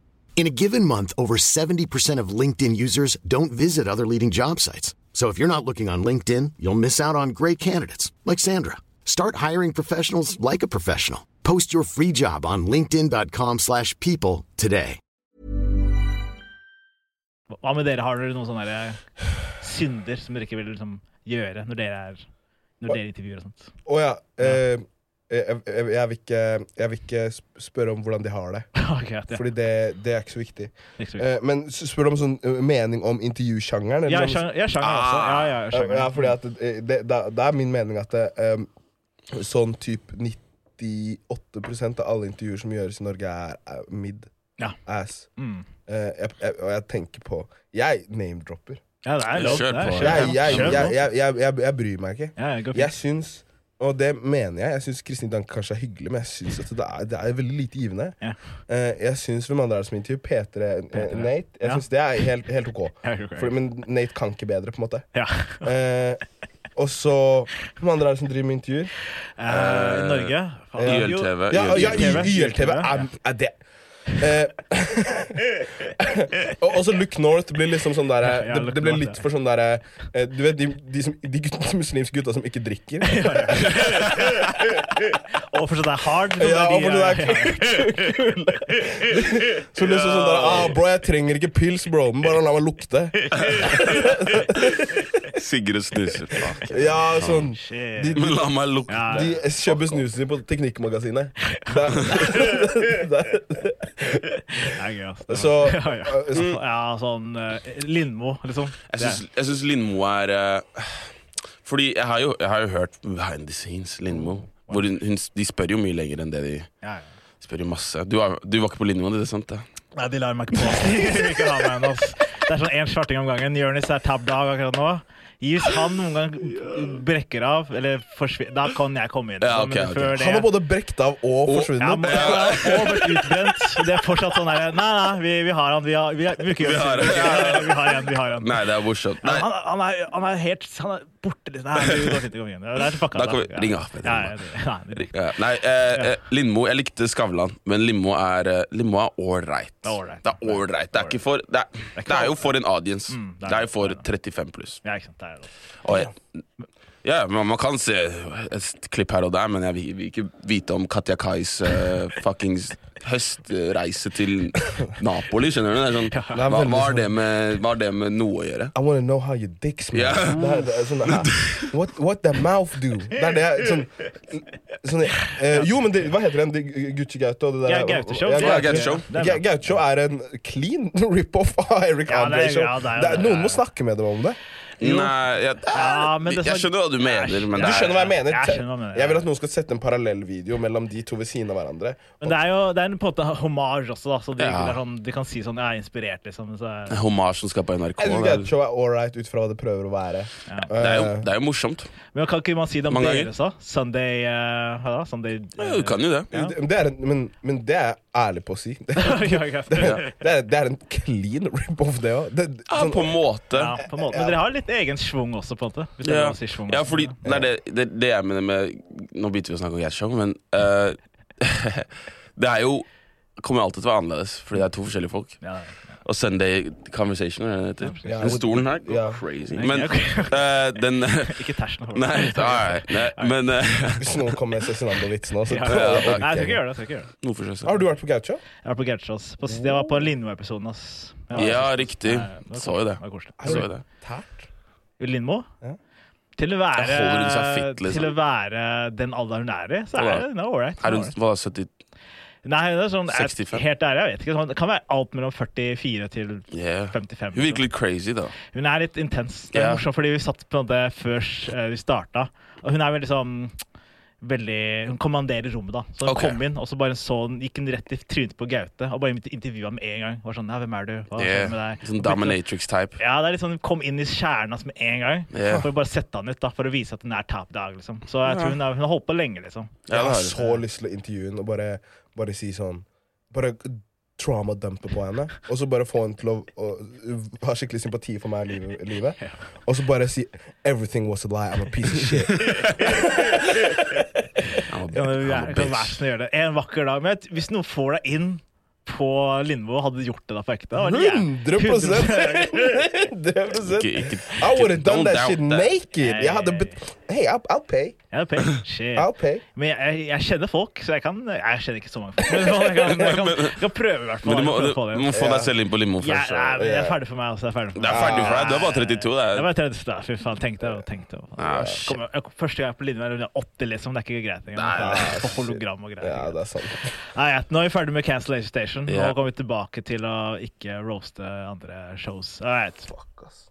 In a given month, over 70% of LinkedIn users don't visit other leading job sites. So if you're not looking on LinkedIn, you'll miss out on great candidates like Sandra. Start hiring professionals like a professional. Post your free job on linkedin.com/people slash people today. Hva med dere? Har dere noen sånne der synder som dere ikke vil liksom, gjøre når dere, er, når dere intervjuer og sånt? Å ja. eh, jeg, jeg, jeg, vil ikke, jeg vil ikke spørre om hvordan de har det, Okay, ja. Fordi det, det er ikke så viktig. Ikke så viktig. Uh, men spør om sånn eh, mening om intervjusjangeren? eller Ja, sjanger, ja, sjanger også. Ja, ja, Ja, sjanger. ja, fordi at det, er min mening at det, em, sånn typ 98 av alle intervjuer som gjøres i Norge, er, er mid. Ja. Ass. Mm. Uh, jeg, jeg, og jeg tenker på Jeg name-dropper. Ja, det er lov. Kjør på. kjør Jeg, jeg, jeg, jeg, jeg, jeg, jeg bryr meg ikke. Jeg syns, og det mener jeg, jeg syns Kristin Danke kanskje er hyggelig, men jeg synes at det er, det er veldig lite givende. Ja. Uh, jeg syns hvem andre er det som intervjuer? P3, uh, Nate. Jeg Ja. syns det er helt, helt ok. For, men Nate kan ikke bedre, på en måte. Ja. uh, og så Hvem andre er det som driver med intervjuer? Uh, I Norge? YLTV. Ja, ja, YLTV. YLTV er, er det. Eh, og også Look North blir liksom sånn der Ja, det, det blir litt for sånn derre eh, Du vet de, de, som, de gutta, muslimske gutta som ikke drikker? Og fortsatt det er hard. sånn Ja, de og for det er- kul. Så liksom sånn der ah, Bro, jeg trenger ikke pils, bro, men bare la meg lukte. Sigrid snuser. Fuck. Ja, sånn Shit. De, Men de, la meg lukte. Ja, de kjøper snusen sin på Teknikkmagasinet. Så ja, ja. ja, sånn eh, Lindmo, liksom. Jeg syns, Lindmo er eh, Fordi jeg har, jo, jeg har jo hørt behind the scenes Lindmo. Hvor hun, hun, de spør jo mye lenger enn det de ja, ja. spør jo masse. Du, er, du var ikke på Lindmo, det er sant? det? Nei, de lar meg ikke på. Ikke ha meg. Det er sånn én svarting om gangen. Jonis er tabbed av akkurat nå. Hvis han noen gang brekker av, eller forsvinner, da kan jeg komme inn. Ja, Men ok, ok. det Han var både brekt av og ja, forsvunnet. men, og vært utbrent. Det er fortsatt sånn her. Nei, nei, vi, vi har han. Vi har, vi har, vi Vi har. Vi har en. Vi har en. Nei, det er morsomt. Han, han, er, han er helt Han er borte, liksom. Nei, det går fint. Det er Da kan vi ringe Ahmed. Ja, Nei, eh, eh, Lindmo Jeg likte Skavlan, men Lindmo er eh, Lindmo er ålreit. Det er ålreit. Det. Det, det, det er jo for en audience. Mm, det er Det er jo for er 35 pluss. Ja, ikke sant. Det er det. Ja, men man kan se et klipp her og der, men jeg vil, vil ikke vite om Katja Kais uh, fuckings høstreise til Napoli, skjønner du? Det er sånn, Det er hva, hva, har sånn- det med, hva har det med noe å gjøre? I wanna know how your dick smells. Yeah. Det er, det er sånn, uh, what, what the mouth do? Det er det jeg- sånn, sånn uh, Jo, men det, hva heter den? Det- Gucci Gaute og det der Ja, Gaute Show. Ja, Ja, Gaute Show. Det er en clean rip-off av Eric Ja, er- Andre Show. ja, det Det det. Noen må snakke med dem om det. Nei, jeg, Ja, men det jeg skjønner hva du mener, men Du er, skjønner hva jeg mener? Jeg hva jeg, mener, Jeg vil at noen skal sette en parallellvideo mellom de to ved siden av hverandre. Men det er jo det er en på en måte hommage også, da, så de, Ja. sånn, de kan si sånn Jeg er inspirert, liksom. Så er, Hommage som skal på NRK. Jeg synes Det Show er alright ut fra hva det prøver å være. det er jo, det er jo morsomt. men kan ikke man si det om Mange dere så? Sunday uh? Ja, du kan jo det. Ja. Det- er men, men det er jeg ærlig på å si. Det, det, det, det er en clean rip-off, det òg. Ja, på en måte. Ja, på en måte. Men dere har litt egen schwung også, på en måte. Hvis Ja, si schwung ja fordi det er det, det, det jeg mener med Nå begynte vi å snakke om Gertsjong, men uh, Det er jo kommer alltid til å være annerledes, fordi det er to forskjellige folk. Ja, Og Sunday Conversation, er det det heter? Ja, Den stolen her går ja. crazy. Men eh, den Ikke tersen. Nei, nei, nei, men uh, Hvis noen kommer med Cezinando-vits nå, så Ja, jeg Nei, jeg skal ikke gjøre det. jeg skal ikke gjøre det. Hvorfor så? Har du vært på Gaucho? Jeg var på Gaucho. Det var på Lindmo-episoden. ass. Ja, riktig. Nei, Så jo det. Jo det. Tært? Lindmo? Ja. Til å være Da holder hun seg fit, liksom. Til å være den alderen hun er i, så er det ålreit. all right. Er hun all right. 70 Nei, det er sånn, jeg, 65? helt ærlig, jeg vet ikke. Sånn, det kan være alt mellom 44 til Yeah. 55. Hun virker litt crazy, da. Hun er litt intens. Det er Ja. morsomt, fordi vi satt på en måte før eh, vi starta. Og hun er veldig sånn veldig, Hun kommanderer rommet, da. Så hun Ok. kom inn, og så bare så hun, gikk hun rett i trynet på Gaute og bare intervjua med en gang. Var sånn, ja, hvem er du? Hva skjer med Yeah. deg? Sånn Og begynte å- dominatrix-type. Ja, det er litt sånn, Hun kom inn i kjernen hans med en gang. Ja. For å bare sette han ut, da, for å vise at hun er top dog. liksom. Så jeg tror hun, har- hun har holdt på lenge, liksom. Jeg Ja, det har har så lyst til å intervjue henne og bare, bare si sånn Bare trauma-dumpe på henne. Og så bare få henne til å, å ha skikkelig sympati for meg i livet, livet. Og så bare si 'Everything was a lie. I'm a piece of shit'. I'm a- Ja, men I'm a jeg kan være bitch. sånn å gjøre det. En vakker dag. Men hvis noen får deg inn på Lindmo, hadde gjort det da på ekte? Da var det jæv- 100 100 Ikke, ikke, I would have done that shit that. naked. Jeg hadde bet Hey, I'll, I'll pay. I'll pay. I'll pay. Men jeg, jeg kjenner folk, så jeg kan Jeg kjenner ikke så mange folk. Men jeg kan, jeg kan, jeg kan prøve, i hvert fall. Men du må, du, du må få deg selv inn på limo Ja, først. nei, men jeg er ferdig for meg. Også, jeg er ferdig for Det er ferdig for deg. Du er bare 32. Det Jeg er. var 30 da, fy faen. Tenkte jeg og tenkte. og- Ah, jeg- Første gang jeg er på Lindmo, er det 80, liksom. Det er ikke greit engang. Hologram og greier. Ja, det er sant. Nei, nå er vi ferdig med Cancellation Station. Nå kommer vi tilbake til å ikke roaste andre shows. Right. Fuck, ass.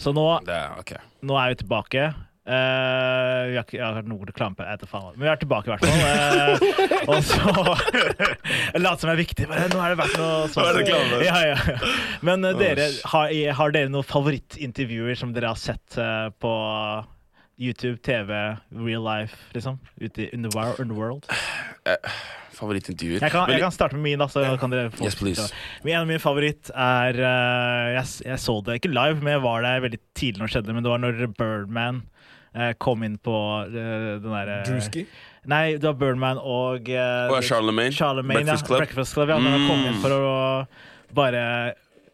Så nå, Det er ok. nå er vi tilbake. Uh, vi har ikke hørt noe reklame på vet faen. Men vi er tilbake, i hvert fall. Uh, og så Jeg som jeg er viktig, men nå har det vært noe sånt. Er. Ja, ja. Men uh, dere, har, har dere noen favorittintervjuer som dere har sett på YouTube, TV, real life, liksom? Ute i in the, wor- in the world? Favorittintervjuer. Jeg kan, jeg kan starte med min, da. Så kan dere få Yes, please. Men En av mine favoritt er eh, jeg, jeg så det ikke live, men jeg var der veldig tidlig når det skjedde. Men det var når Birdman eh, kom inn på eh, den derre Drewski? Nei, det var Birdman og uh, Og Charlemagne? Charlemagne, Breakfast ja. Club? Breakfast Club ja, når han kom inn Mm. for å bare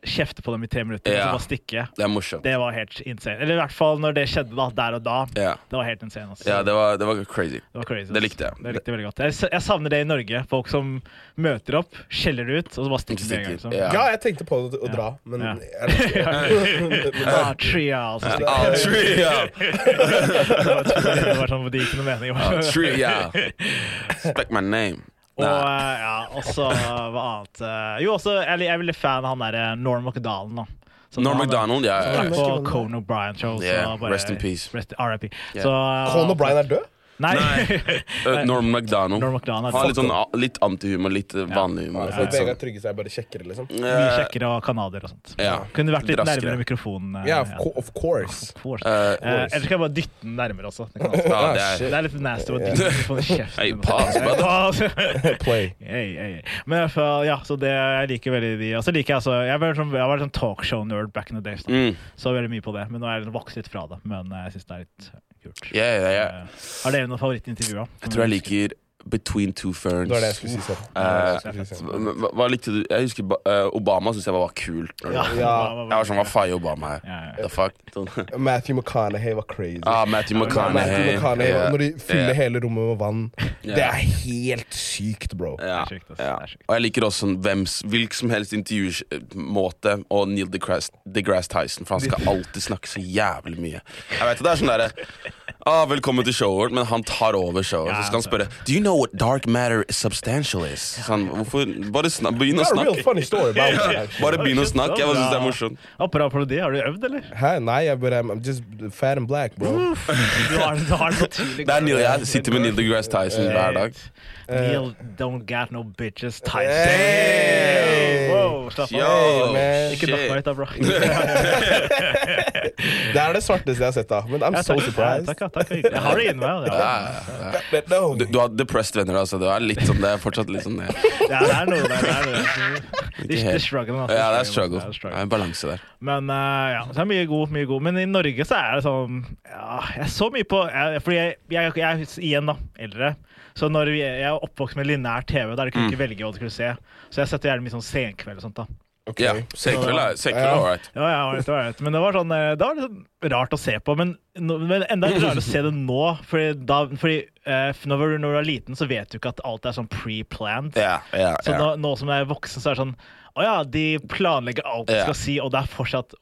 kjefte på dem i tre minutter Ja. og så bare stikke. Det er morsomt. Det var helt insane. Eller i hvert fall når det skjedde da, der og da. Ja, Det var helt insane. Altså. ja det, var, det var crazy. Det var crazy. Det likte jeg. Det likte jeg veldig godt. Jeg, jeg savner det i Norge. Folk som møter opp, skjeller det ut, og så bare stikker. Stikker. liksom. Ja. Ja, jeg tenkte på å dra, men Ja. jeg- tria, og så stikker de. tree, ja. Det var sånn, det gikk ikke noe mening. Ah, tree, my name. Og eh, ja, også hva annet eh, Jo, også, jeg, jeg er veldig fan av han derre Norm MacDonald. da. Som Norm MacDonald, ja, ja. på Conan O'Brien. Yeah, rest in peace. Rest, RIP. Yeah. Så, eh, Conan O'Brien er død? Nei. Nei. Norm MacDonald. Norm MacDonald. Han har litt, sånn, litt antihumor, litt uh, vanlig humor. Ja. Litt Vegard Trygge Tryggeseid er bare kjekkere, liksom? Mye Eh, kjekkere og canadier og sånt. Ja. Kunne vært litt Draskere. nærmere mikrofonen. eh, Ja, of, co of course. Of course. Eh, uh, Eller skal jeg bare dytte den nærmere også? Det, kan også. Ja, det Ah, er det er litt nasty å dytte den på kjeften. Hey, pass. Play. Hey, hey. Men i hvert fall, ja, så det, jeg liker veldig de. Og så liker jeg altså Jeg var sånn, jeg var sånn talkshow-nerd back in the days. Da. Mm. Så veldig mye på det. Men nå er jeg vokst litt fra det. Men eh, jeg syns det er litt kult. Yeah, yeah, yeah. Er Har dere noen favorittintervjuer? Jeg tror jeg liker Between Two Ferns. Det var det jeg skulle si selv. Selv. Hva, hva- likte du? Jeg husker eh, Obama syntes jeg var kult. Ja, Ja. Jeg var sånn, hva faen Obama her? Ja, ja. The fuck? Sånn. Matthew McConaughey var crazy. Ah, Matthew Matthew McConaughey. yeah. Når de fyller yeah. hele rommet med vann. Yeah. Det er helt sykt, bro. Sjukt. Og jeg liker også hvilken som helst intervjumåte og Neil deGrasse, deGrasse Tyson, for han skal alltid snakke så jævlig mye. Jeg vet at det er sånn derre ah, 'Velkommen til showet vårt', men han tar over showet. Så skal han spørre 'Do you know what dark matter substantial is?' Sånn, hvorfor Bare snak, begynn å That's a real snakke. funny story about that. actually. Bare begynn å snakke. Jeg syns det er morsomt. Apropos parodi, har du øvd, eller? Hæ? Nei, jeg bare I'm just fat and black, bro. Du har, du har så Det er Neil, jeg sitter med Neil deGrasse Tyson hver dag. Neil don't got no bitches type. Hey! Wow, slapp av. Ikke knock meg ut, da, bro. Det er det svarteste jeg har sett, da. Men I'm Ja, so surprised. Ja, takk, takk. Jeg har det inni meg. Ja, Ja. Du, du har depressed venner, altså. Du er litt sånn, det er fortsatt litt sånn det. ja, det er noe der. Det er noe. De, de struggle, altså. ja, det er struggle. Det er er en balanse der. Men uh, ja, så er det mye god, mye god. Men i Norge så er det sånn ja, Jeg så mye på jeg, Fordi jeg, jeg, jeg er igjen da, eldre. Så når vi, jeg er oppvokst med lineær TV, der du kunne Mm. ikke velge hva du skulle se. Så jeg setter gjerne mye sånn senkveld og sånt. da Okay. Ja, Senkveld er ålreit. Ja, ja, det var det. Men det var sånn eh, Det var litt sånn rart å se på. Men, men enda rarere å se det nå. Fordi, da, fordi uh, når, du, når du er liten, så vet du ikke at alt er sånn pre-planned. Ja, ja, Så nå, nå som jeg er voksen, så er det sånn Å ja, de planlegger alt de Ja. skal si, og det er fortsatt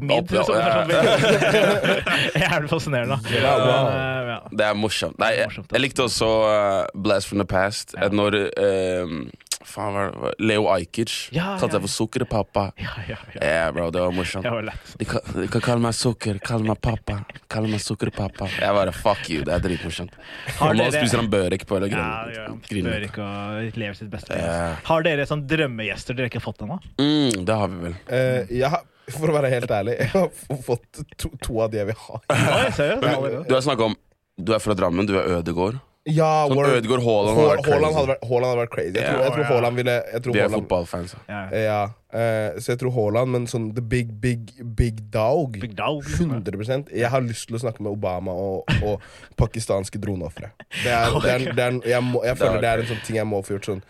midd. Opp- ja, Så det er sånn veldig- Jævlig fascinerende. Ja, eh, ja. Det er morsomt. Nei, jeg, jeg likte også uh, Blast from the Past. Ja. eh, Når um, Faen, hva var? Leo Ajkic Ja, kalte ja, seg for Sukkerpappa. Ja, ja, ja. Ja, bro, det var morsomt. Det var lett. De kan, de kan kalle meg sukker, kalle meg pappa. Kalle meg sukkerpappa. Jeg bare fuck you, det er dritmorsomt. Har dere- spiser han børek på eller Ja, greia. ja, Griner. og lever sitt beste. Har dere sånn drømmegjester dere ikke har fått ennå? Mm, det har vi vel. Uh, jeg har, for å være helt ærlig, jeg har fått to, to av de jeg vil ha. Du har snakket om Du er fra Drammen, du er Ødegård. Ja, Sånn Word- Ødegaard Haaland hadde vært crazy. hadde vært, hadde vært crazy. Jeg tror, jeg tror Haaland ville jeg tror Vi er Haaland, fotballfans. Ja. Ja, Uh, så jeg tror Haaland, men sånn the big, big, big dog. Big dog. 100% Jeg har lyst til å snakke med Obama og, og pakistanske droneofre. Jeg, jeg føler er det er en sånn ting jeg må få gjort sånn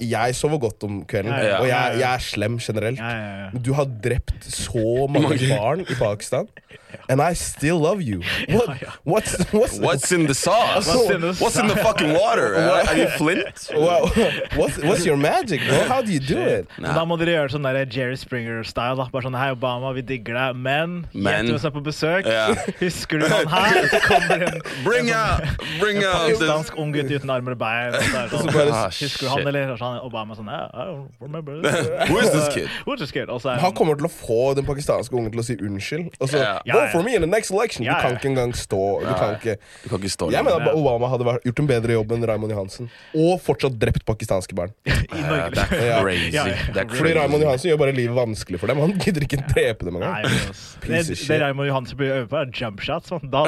Jeg sover godt om kvelden, Ja, ja, og jeg, jeg er slem generelt. Ja, ja, ja. Du har drept så mange barn i Pakistan, and I still love you. What, ja. what's, what's, What's in the sauce? What's in the What's in the fucking water? Are, you Flint? Well, what's, what's your magic, bro? How do you do it? Nah. Da må dere gjøre sånn der Jerry Springer-style. da Bare sånn Hei, Obama, vi digger deg, men, Men- jenter som er på besøk Yeah. Husker du han her? Så kommer en, Bring en out, sånn bring out the, pakistansk ung gutt uten armer og bein. Sånn, Ah, Husker du han, eller? Og så han Obama sånn yeah, I don't remember. Who is this kid? Who is this kid? Han kommer til å få den pakistanske ungen til å si unnskyld. Og så, Ja. Vote for me in the next election! Du kan ikke engang stå Du kan ikke Du kan ikke stå Jeg mener at Obama hadde vært, gjort en bedre jobb enn Raymond Johansen. Og fortsatt drept pakistanske barn. i Norge. det er crazy. Fordi Raymond. Johansen gjør bare livet vanskelig for dem. Han gidder ikke drepe dem engang. det, det. Raymond Johansen bør øve på, er jump shots. Man. Da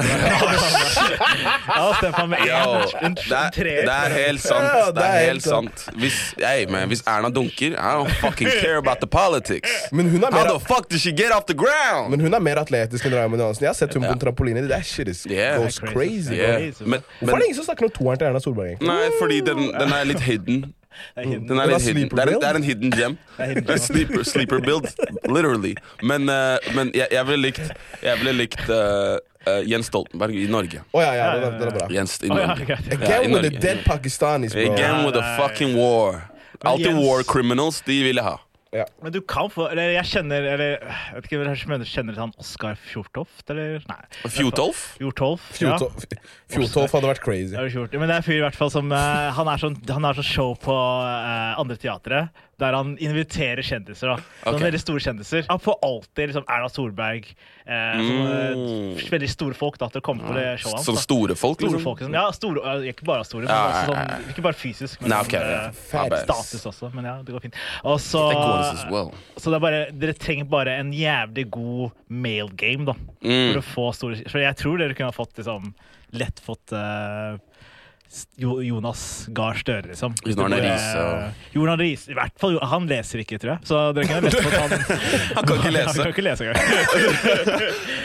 hadde han en, det er helt sant. Det er helt sant. Hvis, hey, man, hvis Erna dunker I don't fucking care about the politics. Men hun er mer, How the fuck did she get off the ground? men hun er mer atletisk enn Raymond Johansen. Jeg har sett hun på en trampoline. That shit is Yeah. goes er crazy. Yeah. crazy. Men, Hvorfor er det ingen som snakker om toeren til Erna Solberg? egentlig? Nei, fordi den, den er litt hidden. Det er hidden. Den er Den litt har hidden. Det er, en, det er en hidden gem. Hidden er sleeper, sleeper build, literally. Men, uh, men jeg, jeg ville likt, jeg ville likt uh, uh, Jens Stoltenberg i Norge. Å ja, ja, den er, er bra. Jens i Norge. greit. Ja, i Again with the dead Pakistanis, bro. Again with the fucking war. Alltid war criminals, de ville jeg ha. Men du kan få Eller jeg kjenner Eller jeg vet ikke, jeg kjenner, kjenner han Oskar Fjortoft, eller? Nei. Fjortolf? Fjortolf. Ja. Fjotolf hadde vært crazy. Du gjort. Men det er en fyr i hvert fall som uh, Han er sånn Han har sånn show på uh, andre teatre der han inviterer kjendiser. da Sånn Ok. Veldig store kjendiser. Han får alltid liksom Erna Solberg eh, sånne, Mm. Veldig store folk da til å komme på det showet hans. Sånn store folk, Store liksom? folk, liksom. Ja, store, eh, ikke bare store, men også sånn, ikke bare fysisk. Men Nei, sånn, eh, status også. Men ja, det går fint. Og så, well. så det er bare, dere trenger bare en jævlig god male game da Mm. for å få store For jeg tror dere kunne ha fått liksom lett fått eh, Jo- Jonas Gahr Støre, liksom. Jon Arne Riise og- Jon Arne Riise. I hvert fall, han leser ikke, tror jeg. Så dere kunne lett fått han Han kan ikke lese. Han kan ikke lese engang.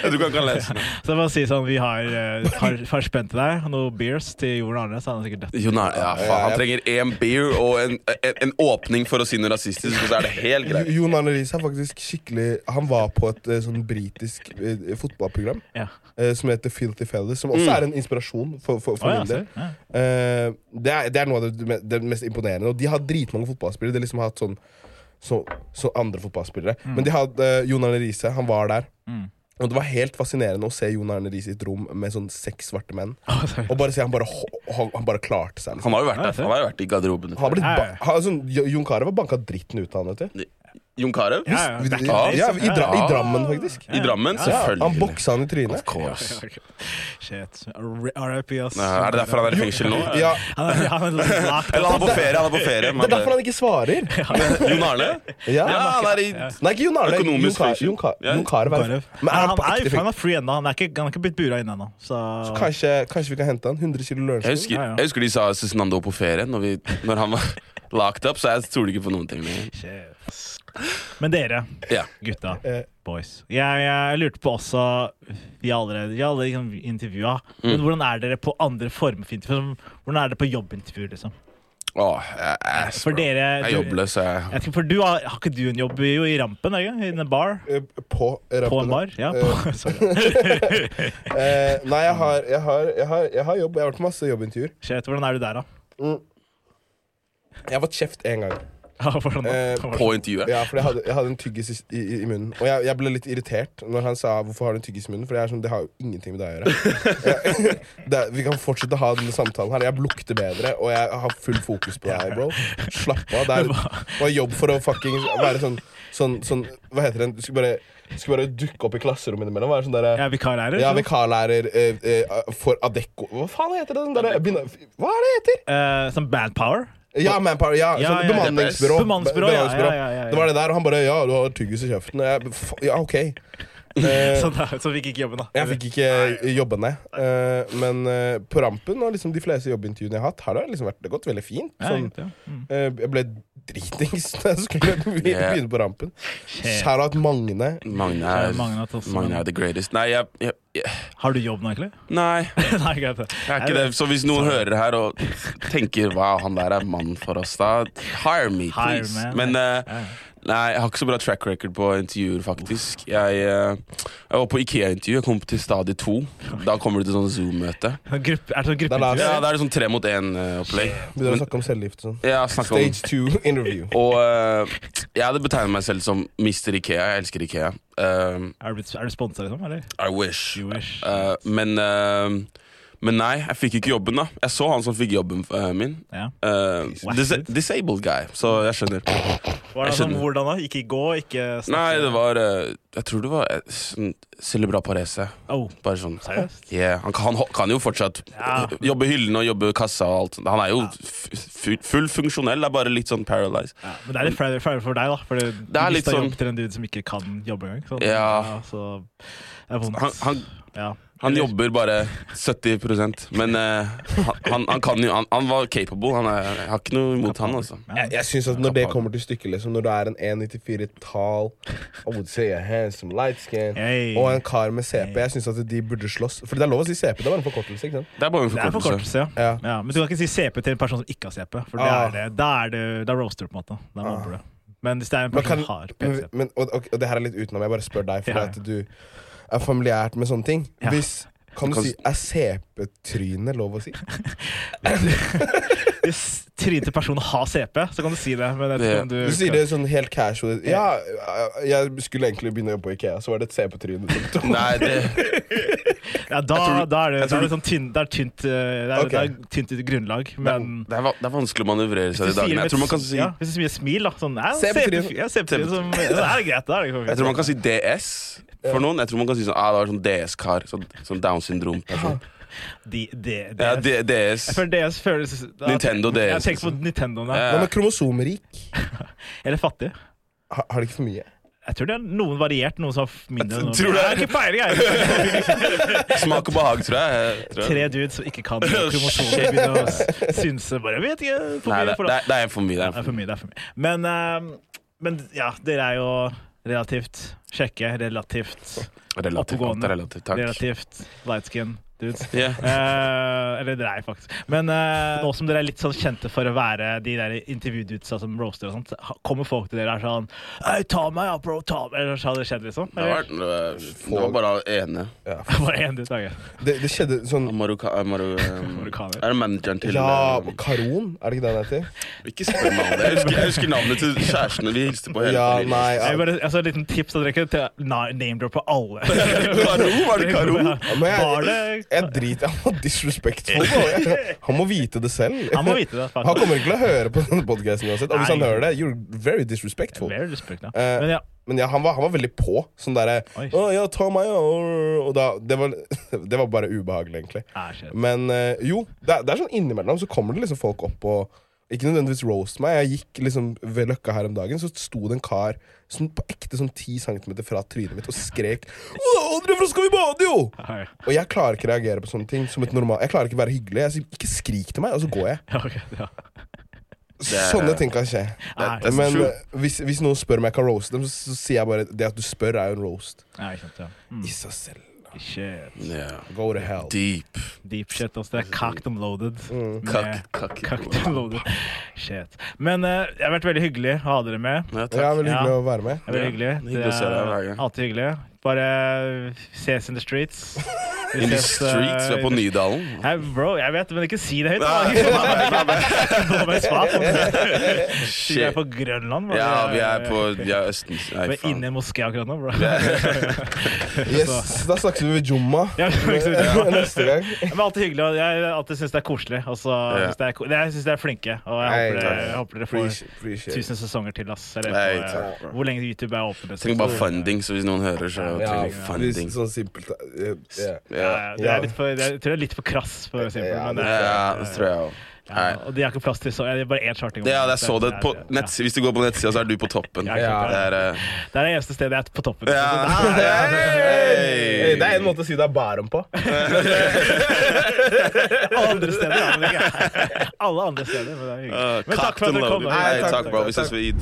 Du kan ikke lese det. Så jeg bare si sånn, vi har eh, et par, par til deg, noen beers til Jon Arne, så han er sikkert dødt. Jon Arne, ja, faen, han trenger én beer og en, en, en åpning for å si noe rasistisk, og så er det helt greit. Jon Arne Riise er faktisk skikkelig Han var på et eh, sånn britisk eh, fotballprogram Ja. eh, som heter Filthy Fellas, som også er en inspirasjon for, for, for oh, ja, min del. Eh, det, er, det er noe av det, det mest imponerende. Og de har dritmange fotballspillere. De har liksom hatt sånn så, så andre fotballspillere. Men de hadde uh, Jon Arne Riise. Han var der. Mm. Og det var helt fascinerende å se Jon Arne Riise i et rom med sånn seks svarte menn. Oh. Og bare se han bare, han, han bare klarte seg. Liksom. Han har jo vært der. Han har jo vært i garderoben. Han har ba han, sånn, Jon Carew var banka dritten ut av han. vet du Jon Carew? Ja, ja. In ja, ja, i, dra, I. Drammen, faktisk. I Drammen? Ja, Selvfølgelig. han boksa han i trynet. Of course. Shit. RIP, ass. Nei, Er det derfor han er i fengsel nå? Ja, Han er, han er Eller han er på ferie. han er på ferie Det er derfor han ikke svarer. Jon Arne? Ja. Han er i Nei, ikke Jon Arne. Økonomisk fengsel. Jon Carew. er-. Men er han på ekte er, han fengsel? er free ennå. Han er ikke, han er ikke blitt bura inn ennå. Så Kanskje, kanskje vi kan hente han? 100 kilo ja. jeg husker de sa Cezinando på ferie når, vi, når han var locked up, så jeg stoler ikke på noen ting lenger. Men dere, Ja. gutta, Eh. boys. Jeg, jeg lurte på også Vi har allerede, vi har allerede liksom intervjua. Men hvordan er dere på andre former for intervju? Som- Hvordan er dere på jobbintervjuer, liksom? Åh, jeg, jeg, For dere jeg er du- jobbløs, jeg. Jeg vet ikke, for du har, har ikke du en jobb jo i rampen? Er det ikke? I en bar? Eh, På rampen. På en bar? Ja, på, sorry. Eh, nei, jeg har, jeg, har, jeg, har, jeg har jobb. Jeg har vært på masse jobbintervjuer. Shit, hvordan er du der, da? Jeg har fått kjeft én gang. Hvordan da? Eh, På intervjuet. Ja, for jeg hadde, jeg hadde en tyggis i, i, i munnen. Og jeg, jeg ble litt irritert når han sa 'hvorfor har du en tyggis i munnen'? For jeg er sånn, det har jo ingenting med deg å gjøre. Jeg, det, vi kan fortsette å ha denne samtalen her. Jeg lukter bedre, og jeg har full fokus på deg, bro. Slapp av. Det er var jobb for å fucking være sånn, sånn, sånn Hva heter det? Du skal bare, skulle bare dukke opp i klasserommet innimellom. Være sånn der, er vikarlærer. ja, vikarlærer eh, eh, for Adecco Hva faen heter det? Der, hva er det heter? Uh, som Manpower. Ja, Manpower. Ja, Ja, sånn ja, bemanningsbyrå. Bemanningsbyrå, ja, ja, ja, ja. Det var det der, og han bare 'ja, du har tyggis i kjeften'. Jeg, ja, OK. Eh, Så, da, så fikk ikke jobben, da. jeg fikk ikke jobben, nei. Eh, men eh, på rampen og liksom de fleste jobbintervjuene jeg har hatt, har det liksom vært, det gått veldig fint. Sånn. Mm. eh, jeg ble dritings da jeg skulle begynne på rampen. Shit. Shout-out Magne. Magne er, Magne er the greatest. Nei, jeg, jeg, jeg Har du jobb nå, egentlig? Nei, Nei, jeg er ikke det. Så hvis noen hører her og tenker wow, han der er mann for oss, da hire me, please. Men Ja. Nei, jeg har ikke så bra track record på intervjuer, faktisk. Jeg, eh, jeg var på Ikea-intervju, jeg kom til stadie to. Da kommer du til sånn Zoom-møte. Er det sånn er gruppeintervju? Ja, Da er det sånn tre mot én-opplegg. Begynner å snakke om cellegift og sånn. Ja, Stage two interview. Og uh, jeg hadde betegnet meg selv som Mr. Ikea. Jeg elsker Ikea. Uh, Er du, er du sponsa, liksom? Eller? I wish. You wish. Uh, men, eh, men nei, jeg fikk ikke jobben, da. Jeg så han som fikk jobben uh, min. Ja. Uh, dis disabled guy, så jeg skjønner. Var det sånn, hvordan da? Ikke gå, ikke snakke? Nei, det var uh, Jeg tror det var sånn Celebra Parese. Oh, Bare sånn seriøst? yeah. han, kan, han kan jo fortsatt Ja. jobbe hyllene og jobbe kassa og alt. Han er jo ja. fu- full funksjonell, det er bare litt sånn paralyzed. Ja, men det er litt flaut for deg, da. For du Det er litt sånn- jobb til en dude som ikke kan jobbe engang. Sånn, Ja. Så det er vondt. Han, han, ja. Han jobber bare 70% men uh, han, han, han kan jo han, han var capable. Han er, jeg har ikke noe imot han, altså. Jeg, jeg synes at Når det kommer til stykket, liksom, når du er en 1,94 tall I would say a handsome light skin Hey. og en kar med CP, jeg syns at de burde slåss. For det er lov å si CP, det er bare en forkortelse. ikke sant? Det er bare en er forkortelse. forkortelse, ja. Ja. ja. Men du kan ikke si CP til en person som ikke har CP, for det Ah. er det. da er det Da roaster på en måte. Da mobber du. Men hvis det er en person kan, som har men, PC men, og, og, og det her er litt utenom, jeg bare spør deg, for Ja, ja. at du er familiært med sånne ting. Ja. Hvis, kan du kan si Er CP-tryne lov å si? Hvis trynet til personen har CP, så kan du si det. Om du, Du sier det sånn helt casual. Ja, jeg skulle egentlig begynne å jobbe på Ikea, så var det et CP-tryne. Nei, det ja, da, tror- da er det, da er det sånn tynt, det er tynt, eh, det er, okay. det er tynt grunnlag, men det er, det er vanskelig å manøvrere seg i dagene. Jeg tror man kan si ja, Hvis du sier smil, da. Sånn, ja, ja, CP-tryne som Det er greit. Det er det Jeg tror man kan si DS for noen. Jeg tror man kan si sånn ah, det var sånn DS-kar. Sånn, sånn Down syndrom-person. De, de, de, Ja, D- DS. Jeg føler DS føles da- Nintendo DS, Jeg tenker på liksom. Nintendo. Ja. Hva med kromosomrik? Eller fattig. Ha, har de ikke for mye? Jeg tror det er noen variert, noen som har mindre. Noen. Tror du det? Jeg har ikke peiling, jeg. Smak og behag, tror jeg. Tror jeg. Tre dudes som ikke kan kromosomer, begynner å synse bare Vet ikke. For Nei, mye det, for det, er- det er for mye. Det er er for mye. er Men, eh, men ja, dere er jo relativt kjekke, relativt relativt. Oppegående. relativt. Takk. Relativt light skin dudes. Yeah. Uh, eller dere er faktisk. Men uh, nå som dere er litt sånn kjente for å være de der intervjududesa som roaster og sånt, kommer folk til dere og er sånn Hei, ta meg, ja, bro, ta meg. Eller så har det skjedd, liksom? Det var, det var bare ene. Bare én dude, okay. Det, det skjedde sånn Maroka, Maru, um, er det manageren til Ja, um, Karon? Er det ikke det han heter? Ikke spør meg om det. Jeg husker, jeg husker navnet til kjærestene vi hilste på hele Ja, nei Jeg ja. bare, altså, et liten tips at dere ikke name-drop på alle. Karo, var det Karo? men jeg- Var det jeg driter Han var disrespectful. Han må vite det selv. Han må vite det, faktisk. Han kommer ikke til å høre på denne podcasten uansett. Og hvis han hører det, you're very disrespectful. Very disrespectful. Eh, Men ja, Men ja, han var, han var veldig på. Sånn derre ja, ta meg, ja. Og da, det, var, det var bare ubehagelig, egentlig. ah, shit. Men eh, jo, det er, det er sånn innimellom så kommer det liksom folk opp og Ikke nødvendigvis roast meg. Jeg gikk liksom ved Løkka her om dagen, så sto det en kar sånn på ekte sånn ti centimeter fra trynet mitt og skrek «Å, Aldri fra Skal vi bade, jo! Og jeg klarer ikke å reagere på sånne ting. Som et normal Jeg klarer ikke å være hyggelig. Jeg sier ikke skrik til meg, og så går jeg. Ja, er- Sånne ting kan skje. That's Men eh, hvis, hvis noen spør om jeg kan roaste dem, så, så sier jeg bare det at du spør, er jo en roast. Ja, sant, ja. Mm. I seg selv. Shit. Yeah. Go to hell. Deep. Deep shit. Altså, det er cocked and loaded. Cock- cocked and loaded. Shit. Men uh, det har vært veldig hyggelig å ha dere med. Ja, Ja, veldig hyggelig Ja. å være med. Det er veldig hyggelig. hyggelig å se deg hver gang. alltid hyggelig. Bare ses in the streets. Vi In the ses, streets, vi eh, er på Nydalen. Hey, bro, jeg vet, men ikke si det høyt. Nå svare på. Vi er på Grønland, bro. Ja, vi er på Vi er østen. Nei, Vi er inne i en moské akkurat nå, bro. Yes, Da snakkes vi ved Jumma Ja, neste gang. Men alltid hyggelig. og Jeg alltid syns det er koselig. Også, Ja. synes det er jeg syns dere er flinke. Og jeg hey, håper, dere, jeg håper dere får Appreciate- tusen sesonger til. Ass. Eller, hey, på, eh, takk, hvor lenge YouTube er åpen. Vi trenger bare funding, så hvis noen hører, så Ja, trenger jeg sånn simpelt eh, ja. Det er litt for, det er, jeg tror det er litt for krass. For det, Ja, det- er, ja det tror jeg òg. ja, og de har ikke plass til så Det er bare én charting. Ja, jeg så det på nett. Hvis du går på nettsida, så er du på toppen. Ja, Det er uh... Det er det eneste stedet jeg er på toppen. Ja. Hey! det Hey, det er en måte å si det er bærum på. Andre steder, ja. Men alle andre steder, men det er hyggelig. uh, Men takk for at du kom. Hey, takk, bro. Vi ses ved id.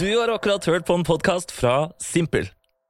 Du har akkurat hørt på en podkast fra Simpel.